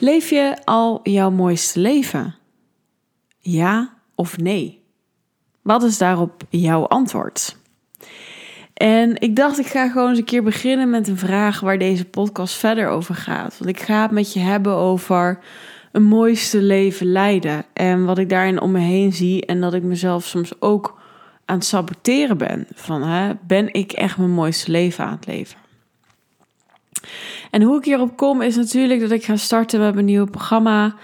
Leef je al jouw mooiste leven? Ja of nee? Wat is daarop jouw antwoord? En ik dacht, ik ga gewoon eens een keer beginnen met een vraag waar deze podcast verder over gaat. Want ik ga het met je hebben over een mooiste leven leiden. En wat ik daarin om me heen zie. En dat ik mezelf soms ook aan het saboteren ben. Van, hè, ben ik echt mijn mooiste leven aan het leven? En hoe ik hierop kom is natuurlijk dat ik ga starten met mijn nieuwe programma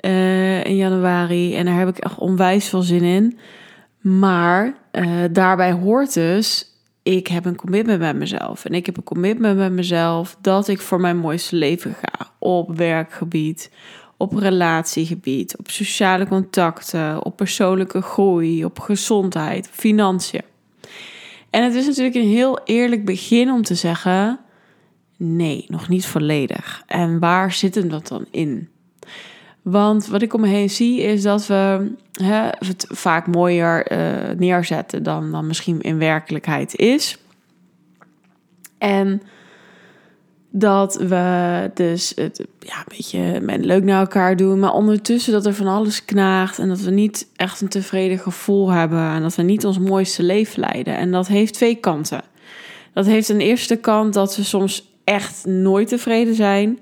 uh, in januari. En daar heb ik echt onwijs veel zin in. Maar uh, daarbij hoort dus, ik heb een commitment met mezelf. En ik heb een commitment met mezelf dat ik voor mijn mooiste leven ga. Op werkgebied, op relatiegebied, op sociale contacten, op persoonlijke groei, op gezondheid, financiën. En het is natuurlijk een heel eerlijk begin om te zeggen: nee, nog niet volledig. En waar zit dat dan in? Want wat ik om me heen zie is dat we hè, het vaak mooier uh, neerzetten dan, dan misschien in werkelijkheid is. En dat we dus het ja, een beetje leuk naar elkaar doen, maar ondertussen dat er van alles knaagt en dat we niet echt een tevreden gevoel hebben en dat we niet ons mooiste leven leiden. En dat heeft twee kanten. Dat heeft een eerste kant dat we soms echt nooit tevreden zijn.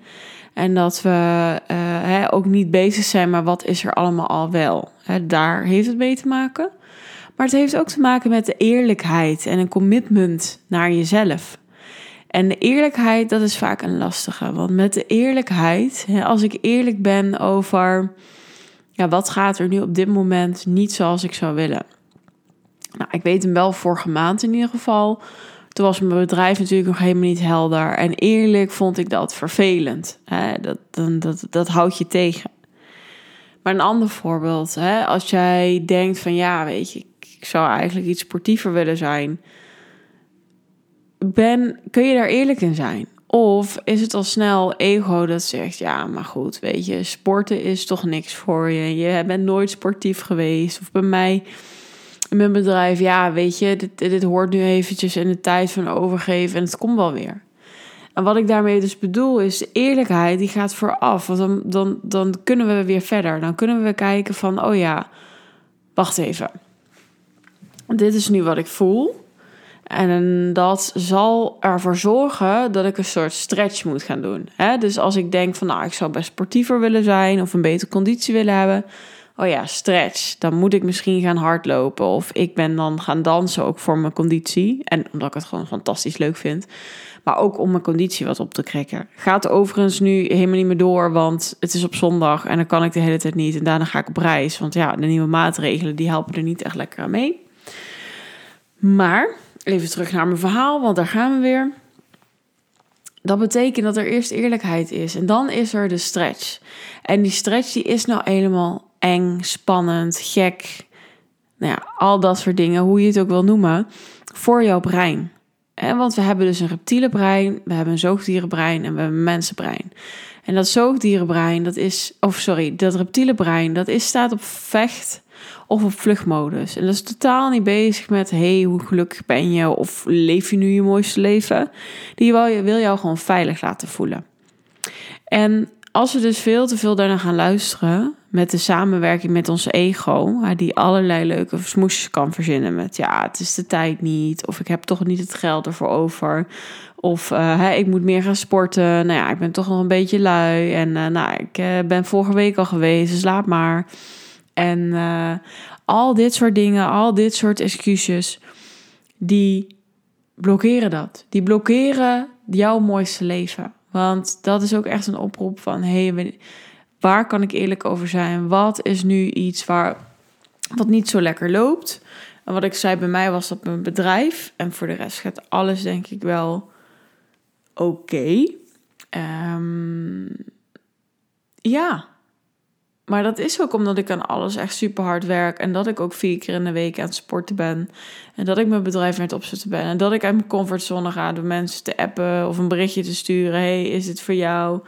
En dat we uh, hè, ook niet bezig zijn, maar wat is er allemaal al wel? Hè, daar heeft het mee te maken. Maar het heeft ook te maken met de eerlijkheid en een commitment naar jezelf. En de eerlijkheid, dat is vaak een lastige. Want met de eerlijkheid, als ik eerlijk ben over ja, wat gaat er nu op dit moment niet zoals ik zou willen. Nou, ik weet hem wel vorige maand in ieder geval. Toen was mijn bedrijf natuurlijk nog helemaal niet helder. En eerlijk vond ik dat vervelend. Hè? Dat, dat, dat, dat houdt je tegen. Maar een ander voorbeeld. Hè? Als jij denkt van ja, weet je, ik zou eigenlijk iets sportiever willen zijn ben, kun je daar eerlijk in zijn? Of is het al snel ego dat zegt: ja, maar goed, weet je, sporten is toch niks voor je. Je bent nooit sportief geweest. Of bij mij mijn bedrijf, ja, weet je, dit, dit hoort nu eventjes in de tijd van overgeven en het komt wel weer. En wat ik daarmee dus bedoel is, eerlijkheid die gaat vooraf. Want dan, dan, dan kunnen we weer verder. Dan kunnen we kijken van, oh ja, wacht even. Dit is nu wat ik voel. En dat zal ervoor zorgen dat ik een soort stretch moet gaan doen. Dus als ik denk van nou, ik zou best sportiever willen zijn of een betere conditie willen hebben. Oh ja, stretch. Dan moet ik misschien gaan hardlopen. Of ik ben dan gaan dansen ook voor mijn conditie. En omdat ik het gewoon fantastisch leuk vind. Maar ook om mijn conditie wat op te krikken. Gaat overigens nu helemaal niet meer door, want het is op zondag en dan kan ik de hele tijd niet. En daarna ga ik op reis. Want ja, de nieuwe maatregelen die helpen er niet echt lekker aan mee. Maar Even terug naar mijn verhaal, want daar gaan we weer. Dat betekent dat er eerst eerlijkheid is en dan is er de stretch. En die stretch die is nou helemaal eng, spannend, gek. Nou ja, al dat soort dingen, hoe je het ook wil noemen, voor jouw brein. Want we hebben dus een reptiele brein, we hebben een zoogdierenbrein en we hebben een mensenbrein. En dat zoogdierenbrein, dat is, of sorry, dat reptiele brein, dat is, staat op vecht of op vluchtmodus. En dat is totaal niet bezig met, hey, hoe gelukkig ben je of leef je nu je mooiste leven. Die wil, wil jou gewoon veilig laten voelen. En als we dus veel te veel daarna gaan luisteren met de samenwerking met ons ego, die allerlei leuke smoesjes kan verzinnen met ja, het is de tijd niet, of ik heb toch niet het geld ervoor over, of uh, ik moet meer gaan sporten, nou ja, ik ben toch nog een beetje lui en uh, nou, ik uh, ben vorige week al geweest, dus laat maar. En al dit soort dingen, al dit soort excuses, die blokkeren dat. Die blokkeren jouw mooiste leven. Want dat is ook echt een oproep van: hé, hey, waar kan ik eerlijk over zijn? Wat is nu iets waar, wat niet zo lekker loopt? En wat ik zei bij mij was dat mijn bedrijf. En voor de rest gaat alles denk ik wel oké. Ehm, ja, maar dat is ook omdat ik aan alles echt super hard werk. En dat ik ook vier keer in de week aan het sporten ben. En dat ik mijn bedrijf aan het opzetten ben. En dat ik uit mijn comfortzone ga door mensen te appen of een berichtje te sturen. Hey, is het voor jou?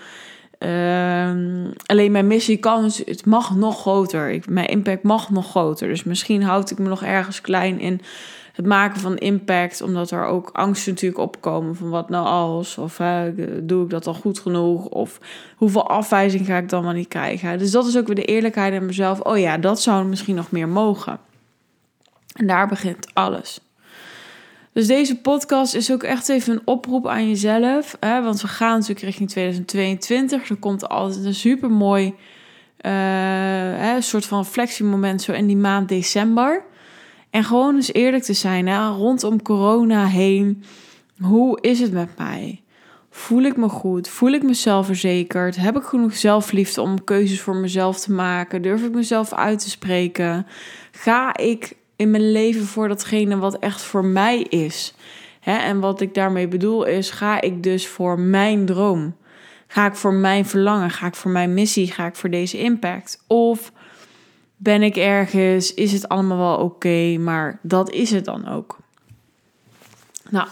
Ehm, Alleen mijn missie kan, het mag nog groter. Mijn impact mag nog groter. Dus misschien houd ik me nog ergens klein in het maken van impact, omdat er ook angsten natuurlijk opkomen van wat nou als, of doe ik dat al goed genoeg, of hoeveel afwijzing ga ik dan wel niet krijgen. Dus dat is ook weer de eerlijkheid in mezelf. Oh ja, dat zou misschien nog meer mogen. En daar begint alles. Dus deze podcast is ook echt even een oproep aan jezelf. Hè? Want we gaan natuurlijk richting 2022. Er komt altijd een super mooi uh, soort van flexiemoment zo in die maand december. En gewoon eens eerlijk te zijn hè? rondom corona heen. Hoe is het met mij? Voel ik me goed? Voel ik me zelfverzekerd? Heb ik genoeg zelfliefde om keuzes voor mezelf te maken? Durf ik mezelf uit te spreken? Ga ik in mijn leven voor datgene wat echt voor mij is. Hè? En wat ik daarmee bedoel is, ga ik dus voor mijn droom? Ga ik voor mijn verlangen? Ga ik voor mijn missie? Ga ik voor deze impact? Of ben ik ergens? Is het allemaal wel oké? maar dat is het dan ook. Nou,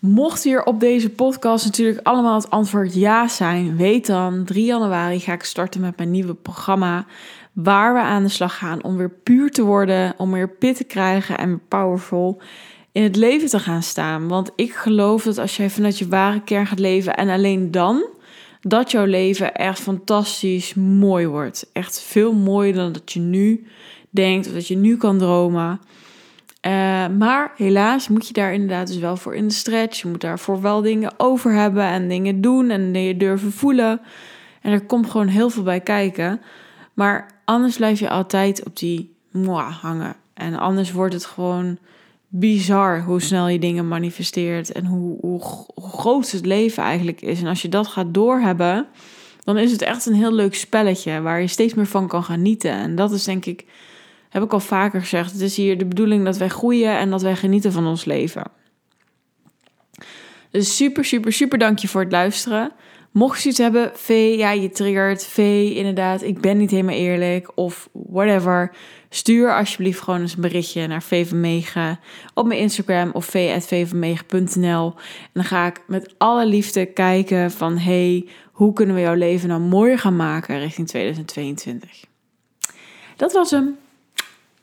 mocht hier op deze podcast natuurlijk allemaal het antwoord ja zijn, weet dan 3 januari ga ik starten met mijn nieuwe programma waar we aan de slag gaan om weer puur te worden, om weer pit te krijgen en powerful in het leven te gaan staan. Want ik geloof dat als jij vanuit je ware kern gaat leven en alleen dan, dat jouw leven echt fantastisch mooi wordt. Echt veel mooier dan dat je nu denkt of dat je nu kan dromen. Uh, maar helaas moet je daar inderdaad dus wel voor in de stretch. Je moet daarvoor wel dingen over hebben en dingen doen en dingen durven voelen. En er komt gewoon heel veel bij kijken. Maar Anders blijf je altijd op die moi hangen. En anders wordt het gewoon bizar hoe snel je dingen manifesteert en hoe, hoe, groot het leven eigenlijk is. En als je dat gaat doorhebben, dan is het echt een heel leuk spelletje waar je steeds meer van kan genieten. En dat is denk ik, heb ik al vaker gezegd, het is hier de bedoeling dat wij groeien en dat wij genieten van ons leven. Dus super, super, super dank je voor het luisteren. Mocht je iets hebben, V, ja, je triggert, V, inderdaad, ik ben niet helemaal eerlijk, of whatever, stuur alsjeblieft gewoon eens een berichtje naar V van Mega op mijn Instagram of v.vvanmega.nl. En dan ga ik met alle liefde kijken van, hey, hoe kunnen we jouw leven nou mooier gaan maken richting 2022? Dat was hem.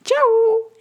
啾。